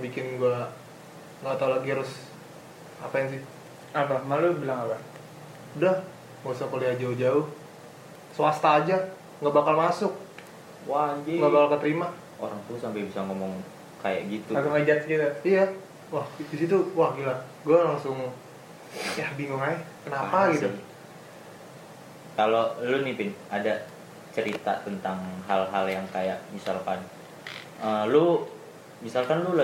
bikin gue nggak tahu lagi harus apain sih. Apa? Malu bilang apa? Udah gak usah kuliah jauh-jauh. Swasta aja nggak bakal masuk. Wah anjing. Nggak bakal keterima. Orang tuh sampai bisa ngomong kayak gitu. Langsung ngejat gitu? Iya. Wah di situ wah gila. Gue langsung ya bingung aja. Kenapa Parah gitu? kalau lu nih pin ada cerita tentang hal-hal yang kayak misalkan uh, lu misalkan lu lagi